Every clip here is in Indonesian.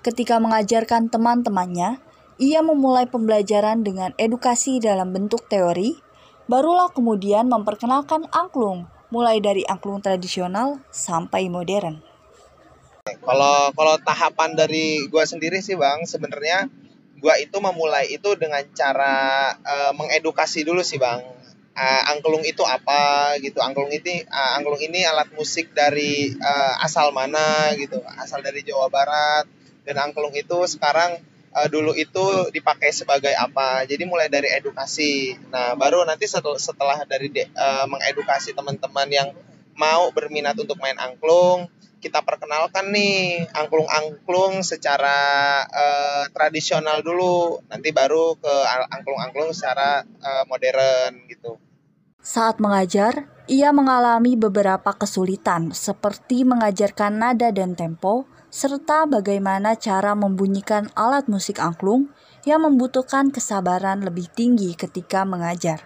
Ketika mengajarkan teman-temannya, ia memulai pembelajaran dengan edukasi dalam bentuk teori, barulah kemudian memperkenalkan angklung, mulai dari angklung tradisional sampai modern. Kalau kalau tahapan dari gua sendiri sih bang, sebenarnya gua itu memulai itu dengan cara uh, mengedukasi dulu sih bang. Uh, angklung itu apa gitu? Angklung ini uh, angklung ini alat musik dari uh, asal mana gitu? Asal dari Jawa Barat. Dan angklung itu sekarang uh, dulu itu dipakai sebagai apa. Jadi mulai dari edukasi. Nah, baru nanti setelah, setelah dari uh, mengedukasi teman-teman yang mau berminat untuk main angklung, kita perkenalkan nih angklung-angklung secara uh, tradisional dulu. Nanti baru ke angklung-angklung secara uh, modern gitu. Saat mengajar, ia mengalami beberapa kesulitan seperti mengajarkan nada dan tempo, serta bagaimana cara membunyikan alat musik angklung yang membutuhkan kesabaran lebih tinggi ketika mengajar.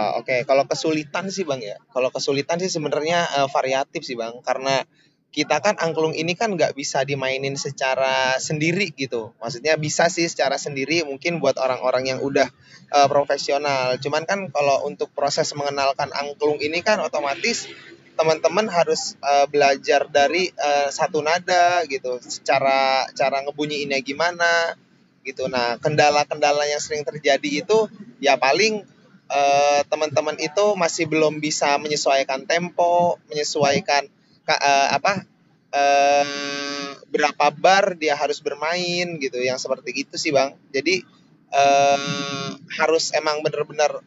Uh, Oke, kalau kesulitan sih bang ya, kalau kesulitan sih sebenarnya uh, variatif sih bang, karena kita kan angklung ini kan nggak bisa dimainin secara sendiri gitu. Maksudnya bisa sih secara sendiri mungkin buat orang-orang yang udah uh, profesional. Cuman kan kalau untuk proses mengenalkan angklung ini kan otomatis teman-teman harus uh, belajar dari uh, satu nada gitu secara cara ngebunyiinnya gimana gitu nah kendala-kendala yang sering terjadi itu ya paling uh, teman-teman itu masih belum bisa menyesuaikan tempo menyesuaikan uh, apa uh, berapa bar dia harus bermain gitu yang seperti itu sih bang. Jadi uh, harus emang bener-bener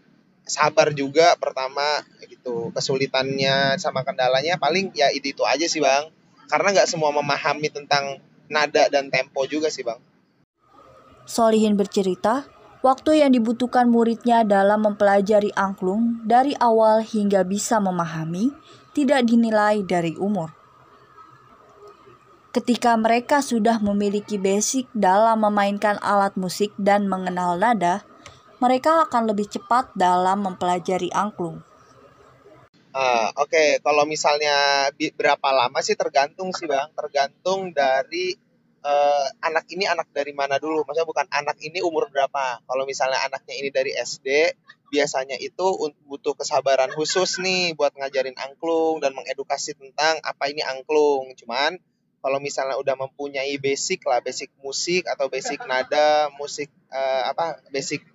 sabar juga pertama gitu kesulitannya sama kendalanya. Paling ya itu itu aja sih bang. Karena nggak semua memahami tentang nada dan tempo juga sih bang. Solihin bercerita waktu yang dibutuhkan muridnya dalam mempelajari angklung dari awal hingga bisa memahami tidak dinilai dari umur ketika mereka sudah memiliki basic dalam memainkan alat musik dan mengenal nada, mereka akan lebih cepat dalam mempelajari angklung. Uh, Oke, okay. kalau misalnya berapa lama sih tergantung sih bang, tergantung dari uh, anak ini anak dari mana dulu. Maksudnya bukan anak ini umur berapa. Kalau misalnya anaknya ini dari SD, biasanya itu butuh kesabaran khusus nih buat ngajarin angklung dan mengedukasi tentang apa ini angklung. Cuman kalau misalnya udah mempunyai basic lah, basic musik atau basic nada, musik uh, apa, basic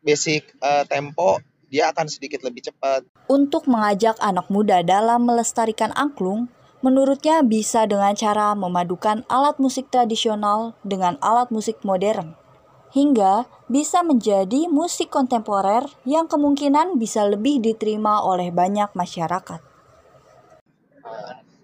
basic uh, tempo dia akan sedikit lebih cepat. Untuk mengajak anak muda dalam melestarikan angklung, menurutnya bisa dengan cara memadukan alat musik tradisional dengan alat musik modern. Hingga bisa menjadi musik kontemporer yang kemungkinan bisa lebih diterima oleh banyak masyarakat.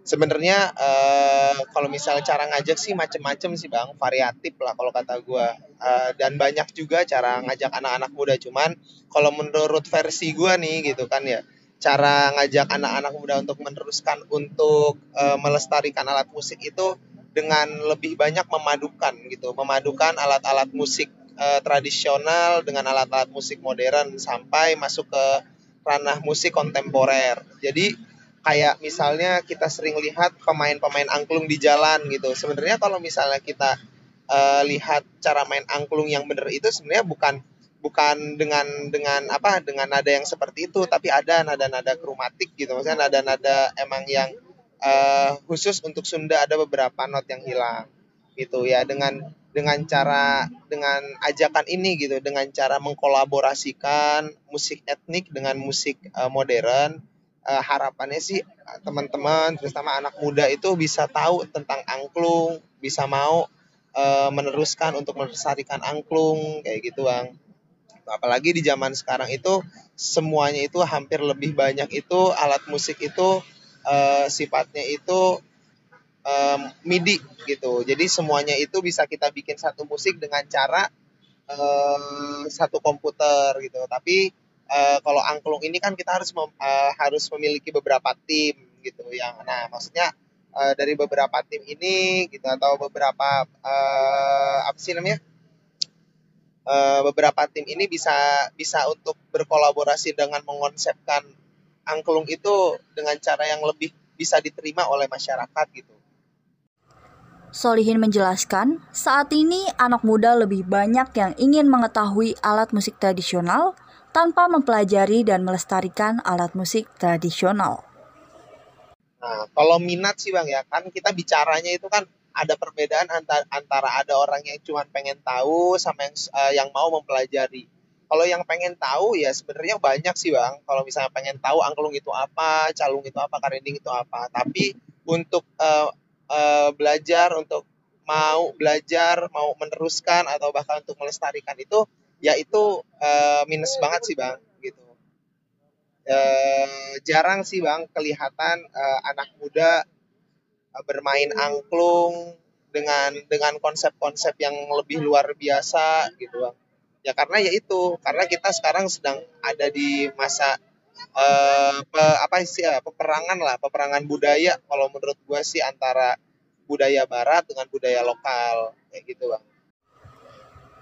Sebenarnya uh, kalau misalnya cara ngajak sih macem-macem sih bang. Variatif lah kalau kata gue uh, dan banyak juga cara ngajak anak-anak muda. Cuman kalau menurut versi gue nih gitu kan ya cara ngajak anak-anak muda untuk meneruskan untuk uh, melestarikan alat musik itu dengan lebih banyak memadukan gitu memadukan alat-alat musik uh, tradisional dengan alat-alat musik modern sampai masuk ke ranah musik kontemporer jadi kayak misalnya kita sering lihat pemain-pemain angklung di jalan gitu. Sebenarnya kalau misalnya kita uh, lihat cara main angklung yang benar itu sebenarnya bukan bukan dengan dengan apa dengan nada yang seperti itu, tapi ada nada-nada kromatik gitu. Maksudnya nada-nada emang yang uh, khusus untuk Sunda ada beberapa not yang hilang gitu ya dengan dengan cara dengan ajakan ini gitu dengan cara mengkolaborasikan musik etnik dengan musik uh, modern uh, harapannya sih teman-teman terutama anak muda itu bisa tahu tentang angklung bisa mau uh, meneruskan untuk melestarikan angklung kayak gitu bang apalagi di zaman sekarang itu semuanya itu hampir lebih banyak itu alat musik itu uh, sifatnya itu um, MIDI gitu. Jadi semuanya itu bisa kita bikin satu musik dengan cara uh, satu komputer gitu. Tapi uh, kalau angklung ini kan kita harus mem, uh, harus memiliki beberapa tim gitu yang nah maksudnya uh, dari beberapa tim ini gitu atau beberapa uh, apa sih namanya uh, beberapa tim ini bisa bisa untuk berkolaborasi dengan mengonsepkan angklung itu dengan cara yang lebih bisa diterima oleh masyarakat gitu. Solihin menjelaskan, saat ini anak muda lebih banyak yang ingin mengetahui alat musik tradisional tanpa mempelajari dan melestarikan alat musik tradisional. Nah, kalau minat sih Bang ya, kan kita bicaranya itu kan ada perbedaan antara, antara ada orang yang cuma pengen tahu sama yang uh, yang mau mempelajari. Kalau yang pengen tahu ya sebenarnya banyak sih Bang. Kalau misalnya pengen tahu angklung itu apa, calung itu apa, karinding itu apa. Tapi untuk uh, uh, belajar untuk mau belajar mau meneruskan atau bahkan untuk melestarikan itu ya itu uh, minus banget sih bang gitu uh, jarang sih bang kelihatan uh, anak muda bermain angklung dengan dengan konsep-konsep yang lebih luar biasa gitu bang ya karena ya itu karena kita sekarang sedang ada di masa uh, pe, apa sih ya peperangan lah peperangan budaya kalau menurut gua sih antara budaya barat dengan budaya lokal kayak gitu bang.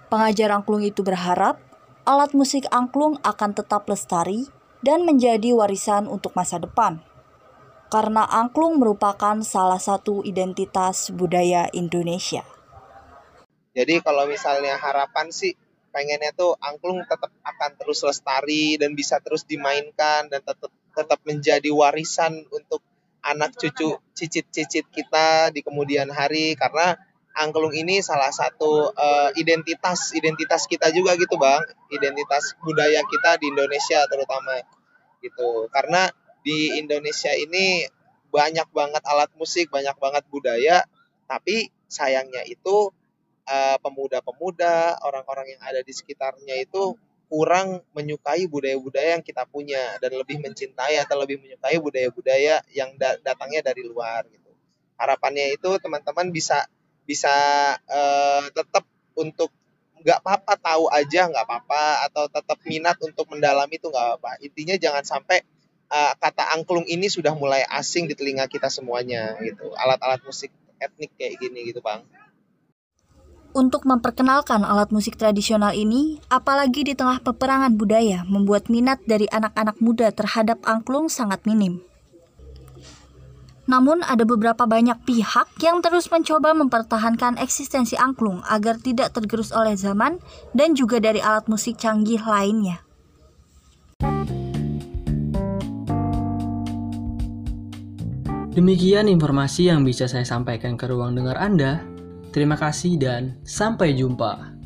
Pengajar angklung itu berharap alat musik angklung akan tetap lestari dan menjadi warisan untuk masa depan. Karena angklung merupakan salah satu identitas budaya Indonesia. Jadi kalau misalnya harapan sih pengennya tuh angklung tetap akan terus lestari dan bisa terus dimainkan dan tetap tetap menjadi warisan untuk anak cucu cicit-cicit kita di kemudian hari. Karena angklung ini salah satu uh, identitas identitas kita juga gitu bang. Identitas budaya kita di Indonesia terutama gitu. Karena di Indonesia ini banyak banget alat musik banyak banget budaya tapi sayangnya itu uh, pemuda-pemuda orang-orang yang ada di sekitarnya itu kurang menyukai budaya-budaya yang kita punya dan lebih mencintai atau lebih menyukai budaya-budaya yang da datangnya dari luar gitu. Harapannya itu teman-teman bisa bisa uh, tetap untuk nggak apa-apa tahu aja nggak apa-apa atau tetap minat untuk mendalami itu nggak apa-apa. Intinya jangan sampai uh, kata angklung ini sudah mulai asing di telinga kita semuanya gitu. Alat-alat musik etnik kayak gini gitu bang untuk memperkenalkan alat musik tradisional ini, apalagi di tengah peperangan budaya, membuat minat dari anak-anak muda terhadap angklung sangat minim. Namun, ada beberapa banyak pihak yang terus mencoba mempertahankan eksistensi angklung agar tidak tergerus oleh zaman dan juga dari alat musik canggih lainnya. Demikian informasi yang bisa saya sampaikan ke ruang dengar Anda. Terima kasih dan sampai jumpa.